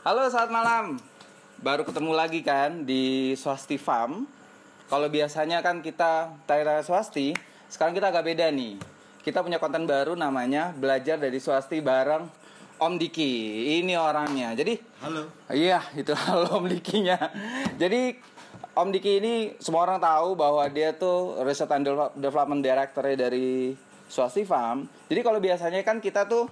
Halo, selamat malam. Baru ketemu lagi kan di Swasti Farm. Kalau biasanya kan kita Taira Swasti, sekarang kita agak beda nih. Kita punya konten baru namanya Belajar dari Swasti bareng Om Diki. Ini orangnya. Jadi, Halo. iya, itu halo Om Dikinya. Jadi Om Diki ini semua orang tahu bahwa dia tuh Research and Develop- Development Director dari Swasti Farm. Jadi kalau biasanya kan kita tuh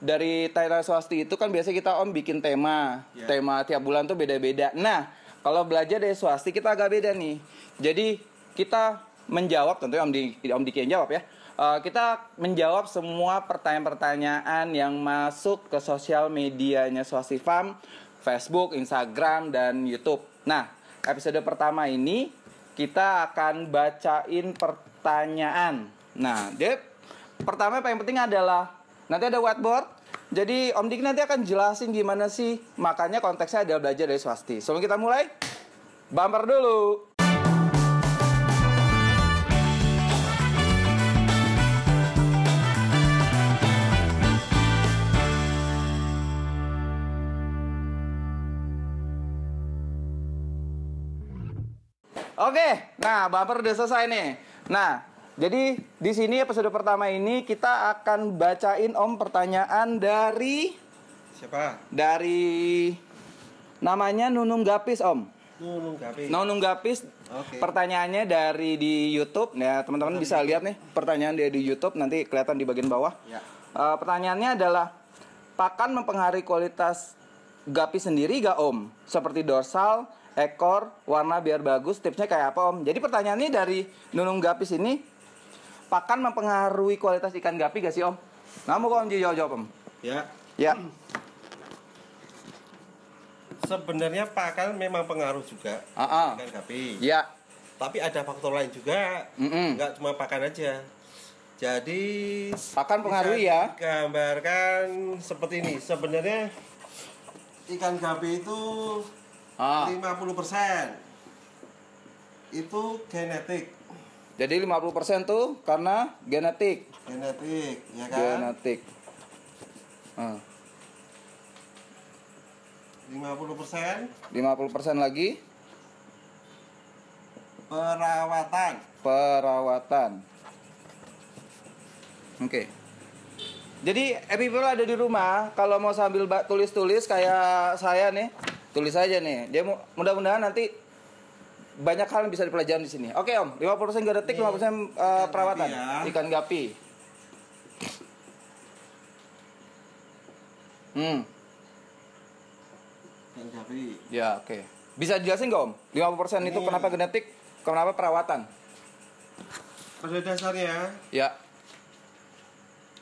dari Taira Swasti itu kan biasa kita om bikin tema. Ya. tema tiap bulan tuh beda-beda. Nah kalau belajar dari swasti kita agak beda nih. Jadi kita menjawab tentunya om di om Diki yang jawab ya. Eh, kita menjawab semua pertanyaan-pertanyaan yang masuk ke sosial medianya Swasti Farm Facebook Instagram dan YouTube. Nah episode pertama ini kita akan bacain pertanyaan. Nah dia pertama yang paling penting adalah nanti ada whiteboard. Jadi Om Dik nanti akan jelasin gimana sih makanya konteksnya adalah belajar dari swasti. Sebelum kita mulai, bumper dulu. Oke, nah bumper udah selesai nih. Nah, jadi di sini episode pertama ini kita akan bacain Om pertanyaan dari Siapa? dari namanya Nunung Gapis Om. Nunung Gapi. Nunung Gapis. Oke. Pertanyaannya dari di YouTube. Ya, teman-teman bisa lihat nih pertanyaan dia di YouTube nanti kelihatan di bagian bawah. Ya. Eh, pertanyaannya adalah pakan mempengaruhi kualitas gapi sendiri gak Om? Seperti dorsal, ekor, warna biar bagus. Tipsnya kayak apa Om? Jadi pertanyaannya dari Nunung Gapis ini pakan mempengaruhi kualitas ikan gapi gak sih Om? Mau kok Om jawab jawab Om. Ya. Ya. Sebenarnya pakan memang pengaruh juga. Ah, ah. Ikan gapi. Ya. Tapi ada faktor lain juga. Mm-mm. Enggak cuma pakan aja. Jadi Pakan pengaruhi bisa ya. Gambarkan seperti ini. Sebenarnya ikan gapi itu Ah. 50% itu genetik. Jadi 50% tuh karena genetik. Genetik, ya kan? Genetik. Ah. 50% 50% lagi perawatan. perawatan. Oke. Jadi happy people ada di rumah kalau mau sambil tulis-tulis kayak saya nih, tulis aja nih. Dia mu- mudah-mudahan nanti banyak hal yang bisa dipelajari di sini. Oke Om, 50% genetik, Ini 50% eh, ikan perawatan. gapi ya. Ikan gapi. Hmm, Ikan gapi. ya oke. Bisa dijelasin nggak Om? 50% itu Ini. kenapa genetik, kenapa perawatan? Pada dasarnya Ya,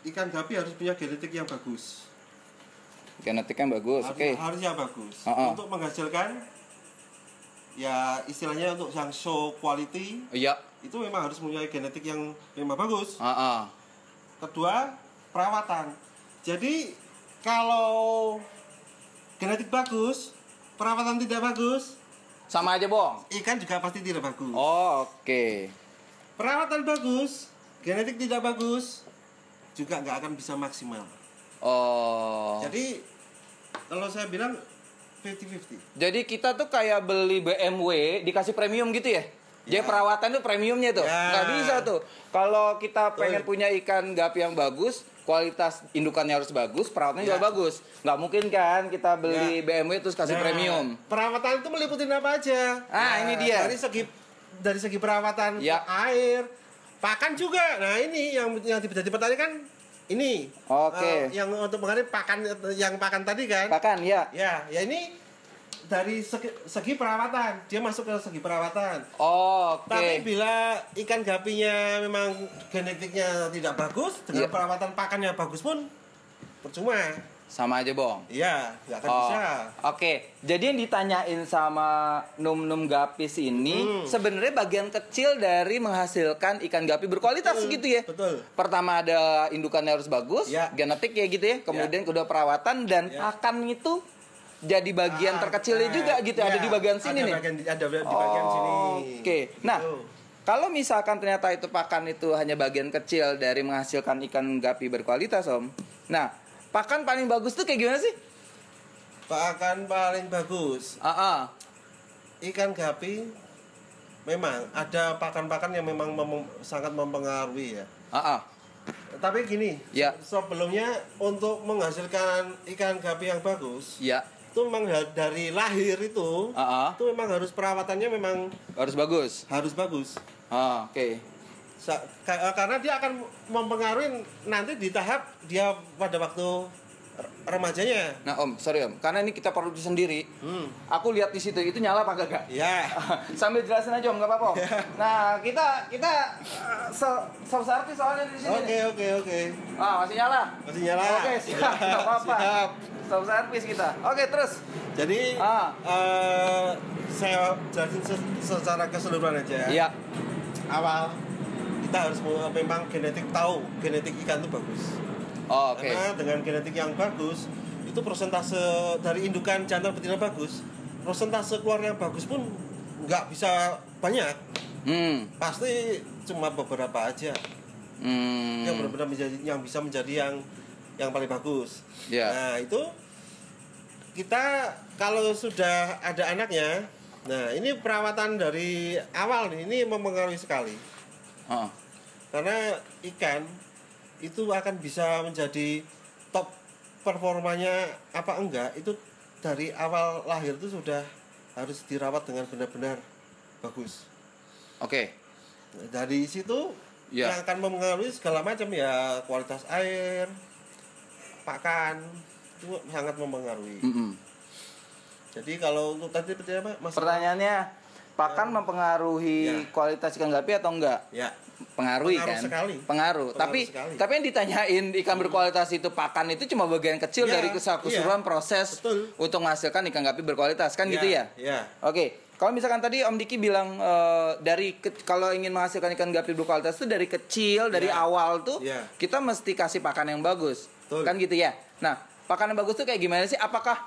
ikan gapi harus punya genetik yang bagus. genetiknya bagus. Harus, Oke. harus yang bagus Uh-uh. untuk menghasilkan ya istilahnya untuk yang show quality Iya. itu memang harus mempunyai genetik yang memang bagus. Ah, ah. Kedua perawatan. Jadi kalau genetik bagus, perawatan tidak bagus, Sama aja, Bong. ikan juga pasti tidak bagus. Oh, oke. Perawatan bagus, genetik tidak bagus, juga nggak akan bisa maksimal. Oh. Jadi kalau saya bilang 50-50. Jadi kita tuh kayak beli BMW dikasih premium gitu ya? Jadi Ya. perawatan tuh premiumnya tuh. Ya. Nggak bisa tuh. Kalau kita pengen punya ikan gapi yang bagus, kualitas indukannya harus bagus, perawatannya Ya. juga bagus. Nggak mungkin kan kita beli BMW terus kasih Nah, premium. Perawatan itu meliputi apa aja? Ah, ini dia. Dari segi dari segi perawatan Ya. air, pakan juga. Nah, ini yang yang petani kan ini. Oke. Eh, yang untuk mengenai pakan yang pakan tadi kan? Pakan ya. Ya, ya ini dari segi, segi perawatan. Dia masuk ke segi perawatan. Oh, Oke. Tapi bila ikan gapinya memang genetiknya tidak bagus, dengan Iya. perawatan pakannya bagus pun percuma. Sama aja, Bong. Iya, nggak akan Oh, bisa. Oke, jadi yang ditanyain sama Num Num Gapis ini Hmm. sebenarnya bagian kecil dari menghasilkan ikan gapi berkualitas Betul, gitu ya. betul. Pertama ada indukannya harus bagus, Ya. genetik ya gitu ya. Kemudian kedua perawatan dan Ya. pakan itu jadi bagian Ah, terkecilnya ah, juga gitu. Ada iya, di bagian sini ada nih. Bagian, ada di bagian sini. Oke. Nah, Gitu. kalau misalkan ternyata itu pakan itu hanya bagian kecil dari menghasilkan ikan gapi berkualitas, Om. Nah, pakan paling bagus tuh kayak gimana sih? pakan paling bagus Ah, ah. ikan gapi memang ada pakan-pakan yang memang mem- sangat mempengaruhi ya Ah, ah. tapi gini Ya. sebelumnya untuk menghasilkan ikan gapi yang bagus Ya. itu memang dari lahir itu Ah, ah. itu memang harus perawatannya memang Harus bagus. harus bagus Ah, oke. Eh, karena dia akan mempengaruhi nanti di tahap dia pada waktu re- remajanya Nah, Om, sorry Om. Karena ini kita produksi sendiri. hmm. Aku lihat di situ itu nyala apa kagak? ya Sambil jelasin aja Om, nggak apa-apa. Om. Nah, kita kita uh, se- self service soalnya di sini. oke oke oke Ah, masih nyala. masih nyala Oke, siap. Nggak apa-apa. Siap. Self service kita. Oke, terus. jadi Ah. eh, saya jelasin se- secara keseluruhan aja Iya. awal kita harus memang genetik tahu genetik ikan itu bagus Oh, oke. karena dengan genetik yang bagus itu persentase dari indukan jantan betina bagus persentase keluar yang bagus pun nggak bisa banyak Hmm. pasti cuma beberapa aja Hmm. yang benar-benar menjadi yang bisa menjadi yang yang paling bagus Iya. nah itu kita kalau sudah ada anaknya nah ini perawatan dari awal nih ini mempengaruhi sekali Ah. karena ikan itu akan bisa menjadi top performanya apa enggak itu dari awal lahir itu sudah harus dirawat dengan benar-benar bagus Oke. Nah, dari situ Ya. yang akan mempengaruhi segala macam ya kualitas air pakan itu sangat mempengaruhi Mm-mm. jadi kalau untuk tadi tadi apa mas Pertanyaannya, pakan mempengaruhi Ya. kualitas ikan gapi atau enggak? ya Pengaruhi Pengaruh kan? sekali. Pengaruh. Pengaruh tapi sekali. tapi yang ditanyain ikan berkualitas itu pakan itu cuma bagian kecil Ya, dari keseluruhan iya. proses Betul. untuk menghasilkan ikan gapi berkualitas kan gitu ya? ya Oke. Kalau misalkan tadi Om Diki bilang eh, dari ke- kalau ingin menghasilkan ikan gapi berkualitas itu dari kecil, dari Ya. awal tuh Ya. kita mesti kasih pakan yang bagus. Betul. Kan gitu ya. Nah, pakan yang bagus tuh kayak gimana sih? Apakah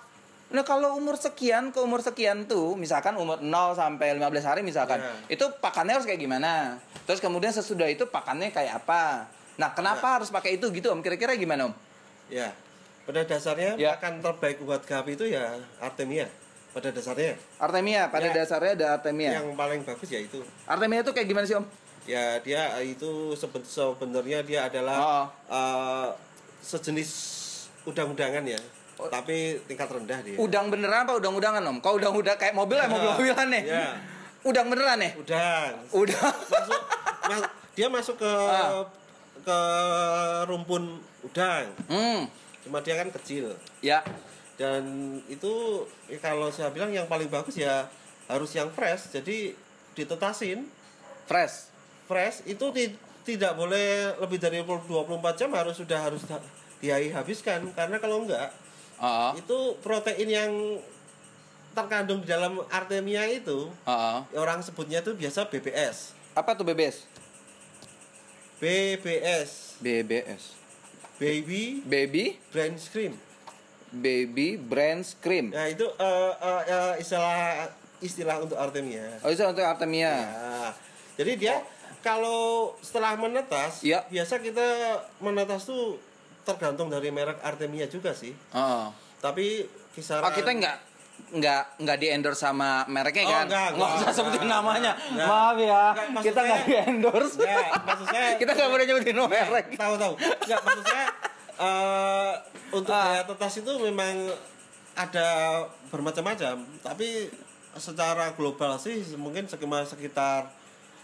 Nah, kalau umur sekian ke umur sekian tuh, misalkan umur 0 sampai 15 hari misalkan, Ya. itu pakannya harus kayak gimana? Terus kemudian sesudah itu pakannya kayak apa? Nah, kenapa Ya. harus pakai itu gitu Om? Kira-kira gimana Om? Ya, pada dasarnya Ya. pakan terbaik buat gapi itu ya Artemia. Pada dasarnya Artemia, pada Ya. dasarnya ada Artemia. yang paling bagus ya itu. Artemia itu kayak gimana sih Om? Ya dia itu seben- sebenarnya dia adalah Oh. eh, sejenis udang-udangan ya. Tapi tingkat rendah dia. Udang beneran apa udang-udangan Om? Kalau udang-udang kayak mobil ya mobil-mobilan nih. Ya. Udang beneran nih? Udang. Udang. Masuk, ma- dia masuk ke Ah. ke rumpun udang. Hmm. Cuma dia kan kecil. Ya. dan itu eh, kalau saya bilang yang paling bagus ya harus yang fresh jadi ditetasin Fresh. fresh itu ti- tidak boleh lebih dari 24 jam harus sudah harus da- dihabiskan karena kalau enggak Heeh. itu protein yang terkandung di dalam artemia itu Heeh. orang sebutnya itu biasa BBS Apa tuh BBS? BBS BBS. baby Baby brain scream baby brain cream. nah itu eh, eh, eh, istilah istilah untuk artemia Oh, itu untuk Artemia. Ya. Jadi dia kalau setelah menetas, Ya. biasa kita menetas tuh tergantung dari merek Artemia juga sih. Heeh. Tapi kisaran Oh, kita nggak nggak nggak di endorse sama mereknya Oh, kan? enggak, Nggak enggak. usah sebutin namanya. Enggak. Maaf ya, Enggak, maksud kita nggak di endorse. Enggak, maksud saya- kita nggak boleh nyebutin merek. tahu tahu. Enggak maksud saya eh, untuk Ah. daya tetas itu memang ada bermacam-macam, tapi secara global sih mungkin sekitar sekitar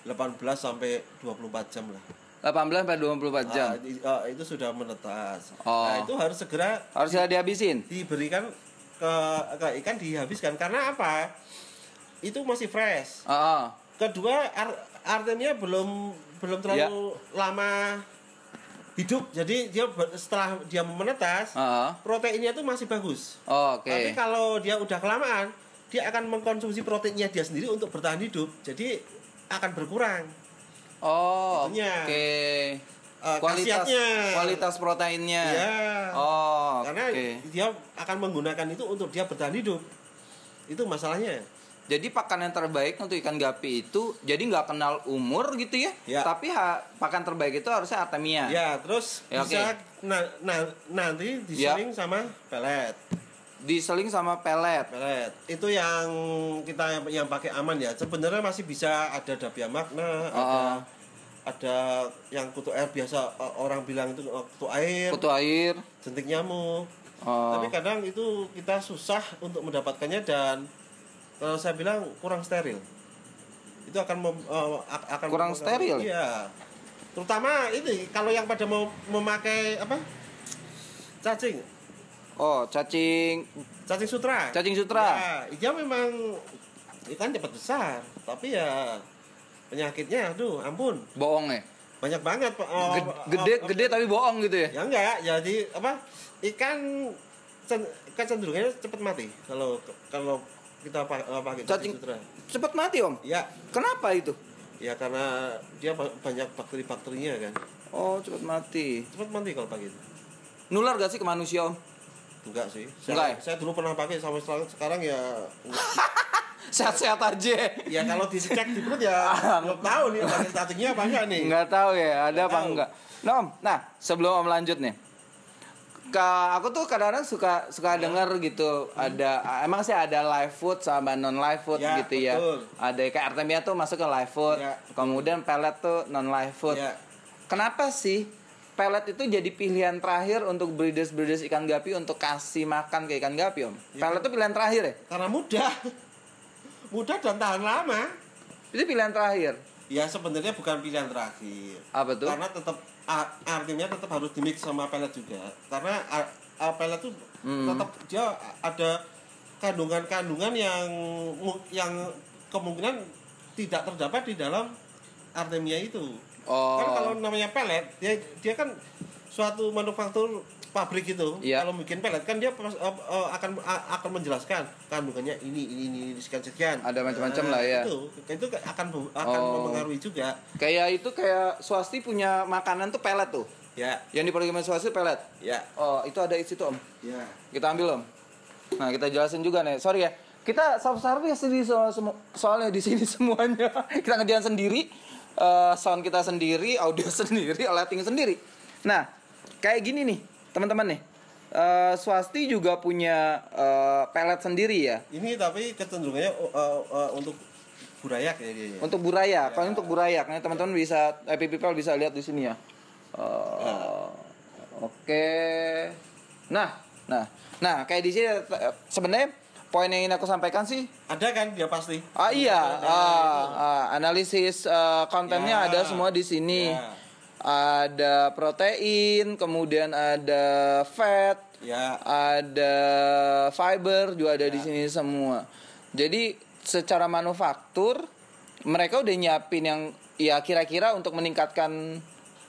18 sampai 24 jam lah. 18 sampai 24 jam. Ah, ah, itu sudah menetas. Oh. Nah, itu harus segera Harus sudah dihabisin. diberikan ke ke ikan dihabiskan karena apa itu masih fresh Heeh. kedua ar- artemia belum belum terlalu Ya. lama hidup jadi dia setelah dia menetas Heeh. proteinnya itu masih bagus Oh, Oke. tapi kalau dia udah kelamaan dia akan mengkonsumsi proteinnya dia sendiri untuk bertahan hidup jadi akan berkurang Oh, oke. Itunya. Eh, kualitas kualitas proteinnya. ya Oh, karena dia akan menggunakan itu untuk dia bertahan hidup itu masalahnya Jadi pakan yang terbaik untuk ikan gapi itu jadi nggak kenal umur gitu ya. Ya. Tapi ha- pakan terbaik itu harusnya Artemia. Ya, terus Ya, bisa oke. na- na- nanti Ya. diseling sama pelet. Diseling sama pelet. pelet itu yang kita yang, pakai aman ya sebenarnya masih bisa ada dabia magna ada Ah. ada yang kutu air biasa uh, orang bilang itu uh, kutu air Kutu air. jentik nyamuk Oh. tapi kadang itu kita susah untuk mendapatkannya dan kalau saya bilang kurang steril itu akan mem- uh, ak- akan Kurang steril? iya terutama ini kalau yang pada mau memakai apa cacing Oh, cacing cacing sutra cacing sutra. ya dia memang ikan cepat besar tapi ya penyakitnya aduh ampun Bohong ya. banyak banget Pak. Oh, Gede, oh, gede, oh, gede tapi bohong gitu ya. ya enggak jadi apa ikan cen- kecenderungannya cepat mati kalau kalau kita eh, pakai Cacing- cacing sutra Cepet mati, Om. ya Kenapa itu? ya karena dia ba- banyak bakteri-bakterinya kan Oh, cepet mati. cepat mati kalau pakai itu Nular gak sih ke manusia, Om? Enggak sih saya, Enggak ya? saya dulu pernah pakai sampai sekarang, sekarang ya Sehat-sehat aja. ya kalau dicek di perut ya belum tahu nih pakai cacingnya apa enggak nih Nggak tahu ya, ada apa tahu. enggak. Nah, Om, nah, sebelum Om lanjut nih. Ka, aku tuh kadang-kadang suka suka denger gitu ada emang sih ada live food sama non live food Ya, gitu ya betul. ada kayak Artemia tuh masuk ke live food Ya, kemudian pellet tuh non live food Ya. kenapa sih pellet itu jadi pilihan terakhir untuk breeders breeders ikan gapi untuk kasih makan ke ikan gapi om. Ya. pellet tuh pilihan terakhir ya? Karena mudah. Mudah dan tahan lama. Itu pilihan terakhir? Ya sebenarnya bukan pilihan terakhir. Apa tuh? Karena tetap artinya tetap harus dimix sama pelet juga. Karena a- a- pelet tuh Hmm. tetap dia ada kandungan-kandungan yang yang kemungkinan tidak terdapat di dalam artemia itu oh. Kan kalau namanya pelet dia dia kan suatu manufaktur pabrik itu Iya. kalau bikin pelet kan dia pas- eh, eh, akan a- akan menjelaskan kandungannya ini ini ini, ini sekian sekian. Ada macam-macam lah ya. itu itu akan akan Oh. mempengaruhi juga. Kayak itu kayak swasti punya makanan tuh pellet tuh. Ya. Yang diproduksi swasti pellet ya. Oh itu ada isi tuh om? Ya. Kita ambil om. Nah kita jelasin juga nih. Sorry ya. Kita self service di soal soalnya di sini semuanya. Kita ngerjain sendiri eh, sound kita sendiri audio sendiri lighting sendiri. Nah kayak gini nih teman-teman nih. Eh, swasti juga punya eh, pelet sendiri ya? Ini tapi kecenderungannya uh, uh, uh, untuk burayak ya dia ya. untuk burayak kalau untuk burayak. Nih teman-teman bisa eh, people bisa lihat di sini ya. Eh, oke. Nah nah nah kayak di sini sebenarnya poin yang ingin aku sampaikan sih ada kan dia pasti Ah iya, Ada ah, itu. ah, analisis eh, kontennya Ya. ada semua di sini. Ya. Ada protein, kemudian ada fat, ya ada fiber juga ada di Ya. sini semua. Jadi secara manufaktur mereka udah nyiapin yang ya kira-kira untuk meningkatkan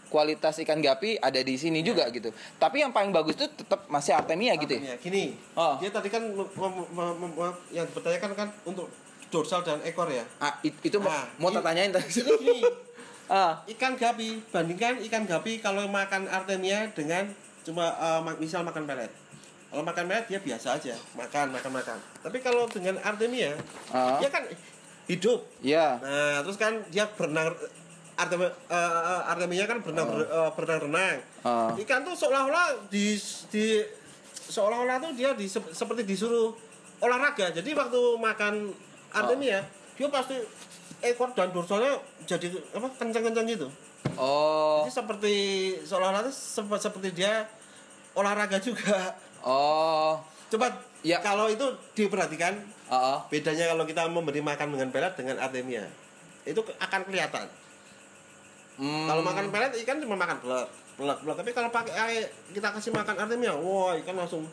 kualitas ikan gapi ada di sini juga gitu. Tapi yang paling bagus itu tetap masih Artemia gitu. ya? Gini Oh. dia tadi kan yang dipertanyakan kan untuk dorsal dan ekor ya Ah, it- itu mau, Nah, mau tak tanyain tadi. ini gini ah, ikan gapi bandingkan ikan gapi kalau makan artemia dengan cuma uh, misal makan pelet kalau makan pelet dia biasa aja makan makan makan tapi kalau dengan artemia ah, dia kan hidup ya. nah terus kan dia berenang artemia uh, kan berenang ber- uh, berenang renang. Ah. ikan tuh seolah-olah di di seolah-olah tuh dia di, sep- seperti disuruh olahraga. Jadi waktu makan artemia dia pasti ekor dan dorsalnya jadi apa kencang-kencang gitu. Oh, jadi seperti seolah-olah sep- seperti dia olahraga juga. Oh, coba Ya. kalau itu diperhatikan ah, ah. bedanya kalau kita memberi makan dengan pelet dengan artemia itu akan kelihatan Hmm. kalau makan pelet ikan cuma makan belak belak belak tapi kalau pakai air kita kasih makan artemia wah ikan langsung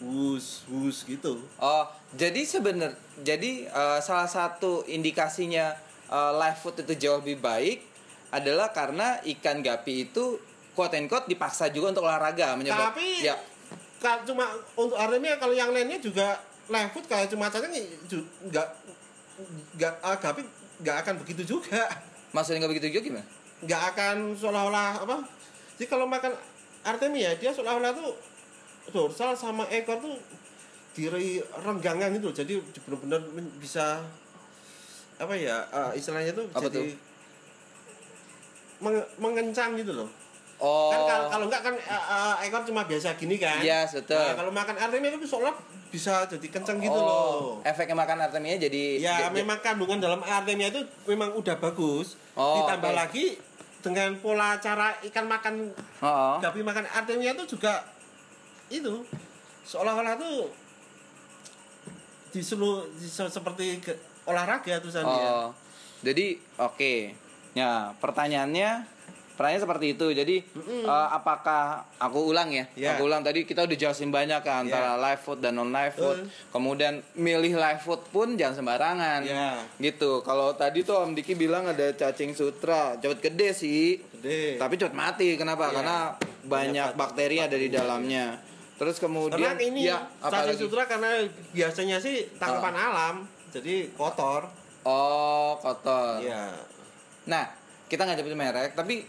wus wus gitu Oh, jadi sebenar, jadi eh, salah satu indikasinya eh, live food itu jauh lebih baik adalah karena ikan gapi itu quote and quote dipaksa juga untuk olahraga menyebab tapi ya cuma untuk artemia kalau yang lainnya juga live food kayak cuma cacing nggak nggak ah, gapi nggak akan begitu juga maksudnya nggak begitu juga gimana? Nggak akan seolah-olah apa jadi kalau makan artemia dia seolah-olah tuh dorsal sama ekor tuh diri renggangan gitu loh. jadi benar-benar bisa apa ya eh, istilahnya tuh Apa jadi menge- mengencang gitu loh Oh. Kan kalau, enggak kan eh, eh, ekor cuma biasa gini kan. Yes, betul. Nah, kalau makan artemia itu seolah bisa jadi kenceng gitu Oh, loh. Efeknya makan artemia jadi Ya, memang kandungan dalam artemia itu memang udah bagus. Oh, Ditambah oke. lagi dengan pola cara ikan makan Oh, oh. gapi makan artemia itu juga itu seolah-olah tuh di seluruh seperti ke- olahraga tuh Sandia. Oh. Jadi oke. Ya, pertanyaannya pertanyaan seperti itu. Jadi eh, apakah aku ulang ya? Ya. Aku ulang tadi kita udah jelasin banyak kan antara live food dan non live food. Betul. Kemudian milih live food pun jangan sembarangan. Ya. Gitu. Kalau tadi tuh Om Diki bilang ada cacing sutra, cepet gede sih. Gede. Tapi cepet mati. Kenapa? Iya. Karena banyak Banyak bakteri ada di dalamnya. Terus kemudian Karena ini ya cacing sutra karena biasanya sih tangkapan alam, jadi kotor. Oh, kotor. Iya. Nah, kita nggak nyebut merek, tapi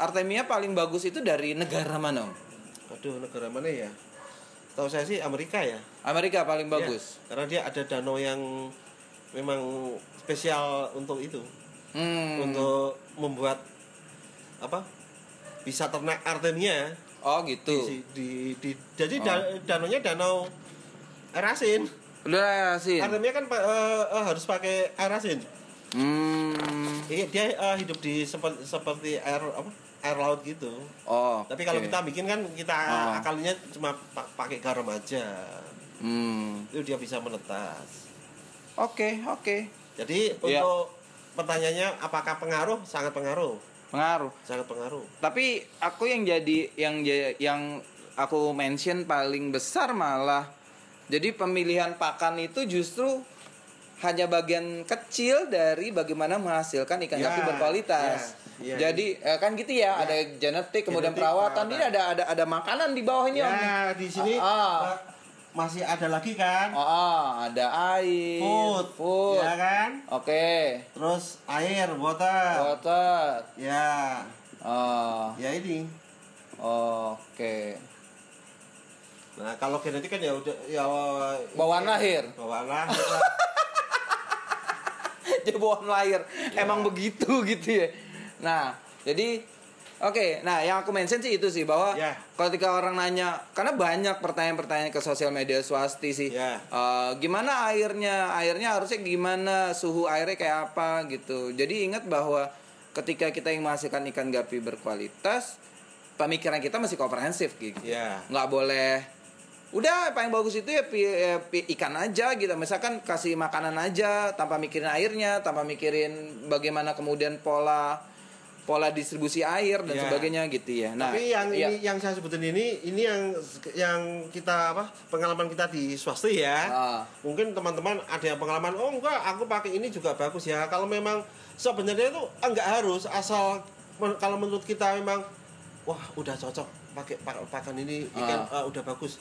Artemia paling bagus itu dari negara mana? Om? Aduh, negara mana ya? Tahu saya sih Amerika ya. Amerika paling Iya, bagus. karena dia ada danau yang memang spesial untuk itu, Hmm. untuk membuat apa? Bisa ternak artemia Oh gitu. di, di, di- jadi da- danaunya danau air asin. Udah. Artemia kan eh, eh, harus pakai air asin. Hmm. Iya, dia eh, hidup di seperti seperti air apa? Air laut gitu. Oh. Tapi kalau kita bikin kan kita Ah. akalinya cuma pa- pakai garam aja. Hmm. Itu dia bisa menetas. Oke, oke. Jadi Iya. untuk pertanyaannya apakah pengaruh? Sangat pengaruh. Pengaruh. Sangat pengaruh. Tapi aku yang jadi yang yang aku mention paling besar malah jadi pemilihan pakan itu justru hanya bagian kecil dari bagaimana menghasilkan ikan gapi berkualitas. ya, ya. Jadi eh, kan gitu ya, ada genetik kemudian Genetik, perawatan. perawatan. Ini ada ada ada makanan di bawah ini Om. Ya, di sini Ah. eh, masih ada lagi kan? Oh, ah, ada air, Food. food. Ya kan? Oke, Terus air, water. water. Ya, Oh, ya ini. oke. Nah, kalau genetik kan ya udah ya Bawaan lahir. Bawaan lahir. lah. Jadi bawaan lahir. Ya. Emang begitu gitu ya. Nah, jadi Oke, nah yang aku mention sih itu sih bahwa Ya. ketika orang nanya, karena banyak pertanyaan-pertanyaan ke sosial media swasti sih, Ya. Eh, gimana airnya, airnya harusnya gimana, suhu airnya kayak apa gitu. Jadi ingat bahwa ketika kita ingin menghasilkan ikan gapi berkualitas, pemikiran kita masih komprehensif gitu ya. nggak boleh udah paling bagus itu ya, pi- ya pi- ikan aja gitu misalkan kasih makanan aja tanpa mikirin airnya tanpa mikirin bagaimana kemudian pola pola distribusi air dan Ya. sebagainya gitu ya nah Tapi yang iya. ini yang saya sebutin ini ini yang yang kita apa pengalaman kita di swasta ya. Ah. Mungkin teman-teman ada yang pengalaman oh enggak aku pakai ini juga bagus ya. Kalau memang sebenarnya itu enggak harus asal men- kalau menurut kita memang wah udah cocok pakai pa- pakan ini ikan Ah. ah, udah bagus.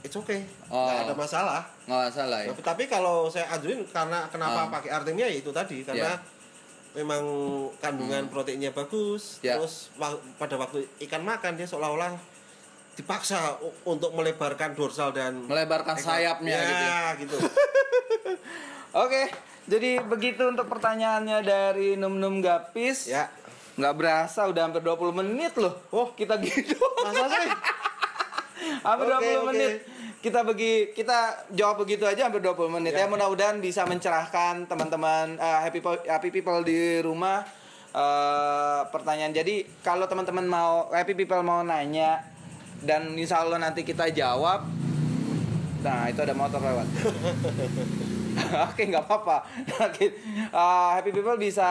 It's okay. Oh. Enggak ada masalah. nggak salah ya Tapi, tapi kalau saya ajuin karena kenapa Ah. pakai artemia ya itu tadi karena Ya. Memang kandungan proteinnya bagus Ya. terus wa- pada waktu ikan makan dia seolah-olah dipaksa untuk melebarkan dorsal dan melebarkan ekor. sayapnya ya, gitu ya. gitu. oke jadi begitu untuk pertanyaannya dari num num gapis ya. nggak berasa udah hampir 20 menit loh Oh. kita gitu Masa sih? hampir Oke, 20 oke. menit kita bagi kita jawab begitu aja hampir 20 menit ya, Ya. mudah-mudahan bisa mencerahkan teman-teman eh, happy po- happy people di rumah eh, pertanyaan jadi kalau teman-teman mau happy people mau nanya dan insya Allah nanti kita jawab nah itu ada motor lewat Oke nggak apa-apa. Eh, happy people bisa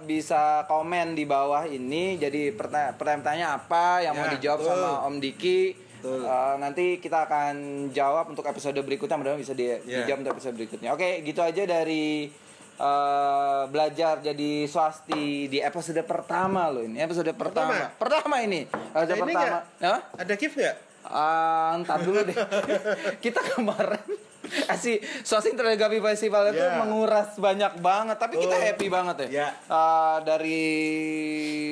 bisa komen di bawah ini. Jadi pertanyaan pertanyaan apa yang mau Ya, dijawab betul. sama Om Diki. Betul. Eh, nanti kita akan jawab untuk episode berikutnya. Mudah-mudahan bisa di, Ya. dijawab untuk episode berikutnya. Oke, gitu aja dari eh, belajar jadi swasti di episode pertama loh ini. Episode pertama. Pertama, ini. Episode Ada ini pertama. nggak? Hah? Ada gift nggak? Ah, ntar dulu deh. kita kemarin asih Swasing Gapi Festival itu Ya. menguras banyak banget, tapi kita Oh. happy banget ya. Ya. Ah, dari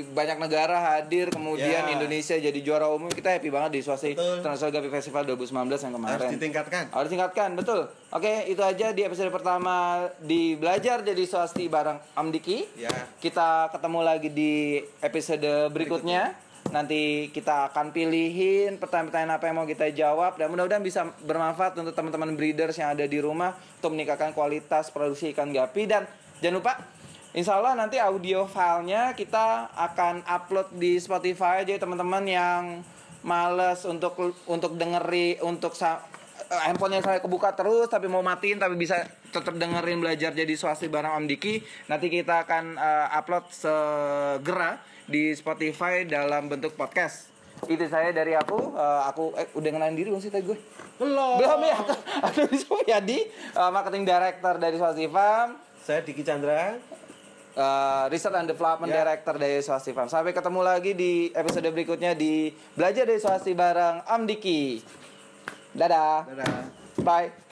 banyak negara hadir, kemudian Ya. Indonesia jadi juara umum, kita happy banget di. International Gapi Festival 2019 yang kemarin. Harus ditingkatkan. Harus tingkatkan, betul. Oke, itu aja di episode pertama di belajar jadi swasti bareng Amdiki. Ya. Kita ketemu lagi di episode berikutnya. Nanti kita akan pilihin pertanyaan-pertanyaan apa yang mau kita jawab dan mudah-mudahan bisa bermanfaat untuk teman-teman breeders yang ada di rumah untuk meningkatkan kualitas produksi ikan gapi. Dan jangan lupa Insya Allah nanti audio filenya kita akan upload di Spotify. Jadi teman-teman yang males untuk untuk dengeri untuk eh, handphonenya saya kebuka terus tapi mau matiin tapi bisa tetap dengerin belajar jadi swasti bareng Om Diki nanti kita akan eh, upload segera di Spotify dalam bentuk podcast itu saya dari aku Eh, aku eh, udah ngenalin diri belum sih tadi gue Belum. belum ya aduh Supriyadi eh, marketing director dari Swasti Farm Saya Diki Chandra. uh, Research and Development Ya. Director dari Swasti Farm. Sampai ketemu lagi di episode berikutnya di Belajar dari Swasti bareng Om Diki. Dadah. Dadah. Bye.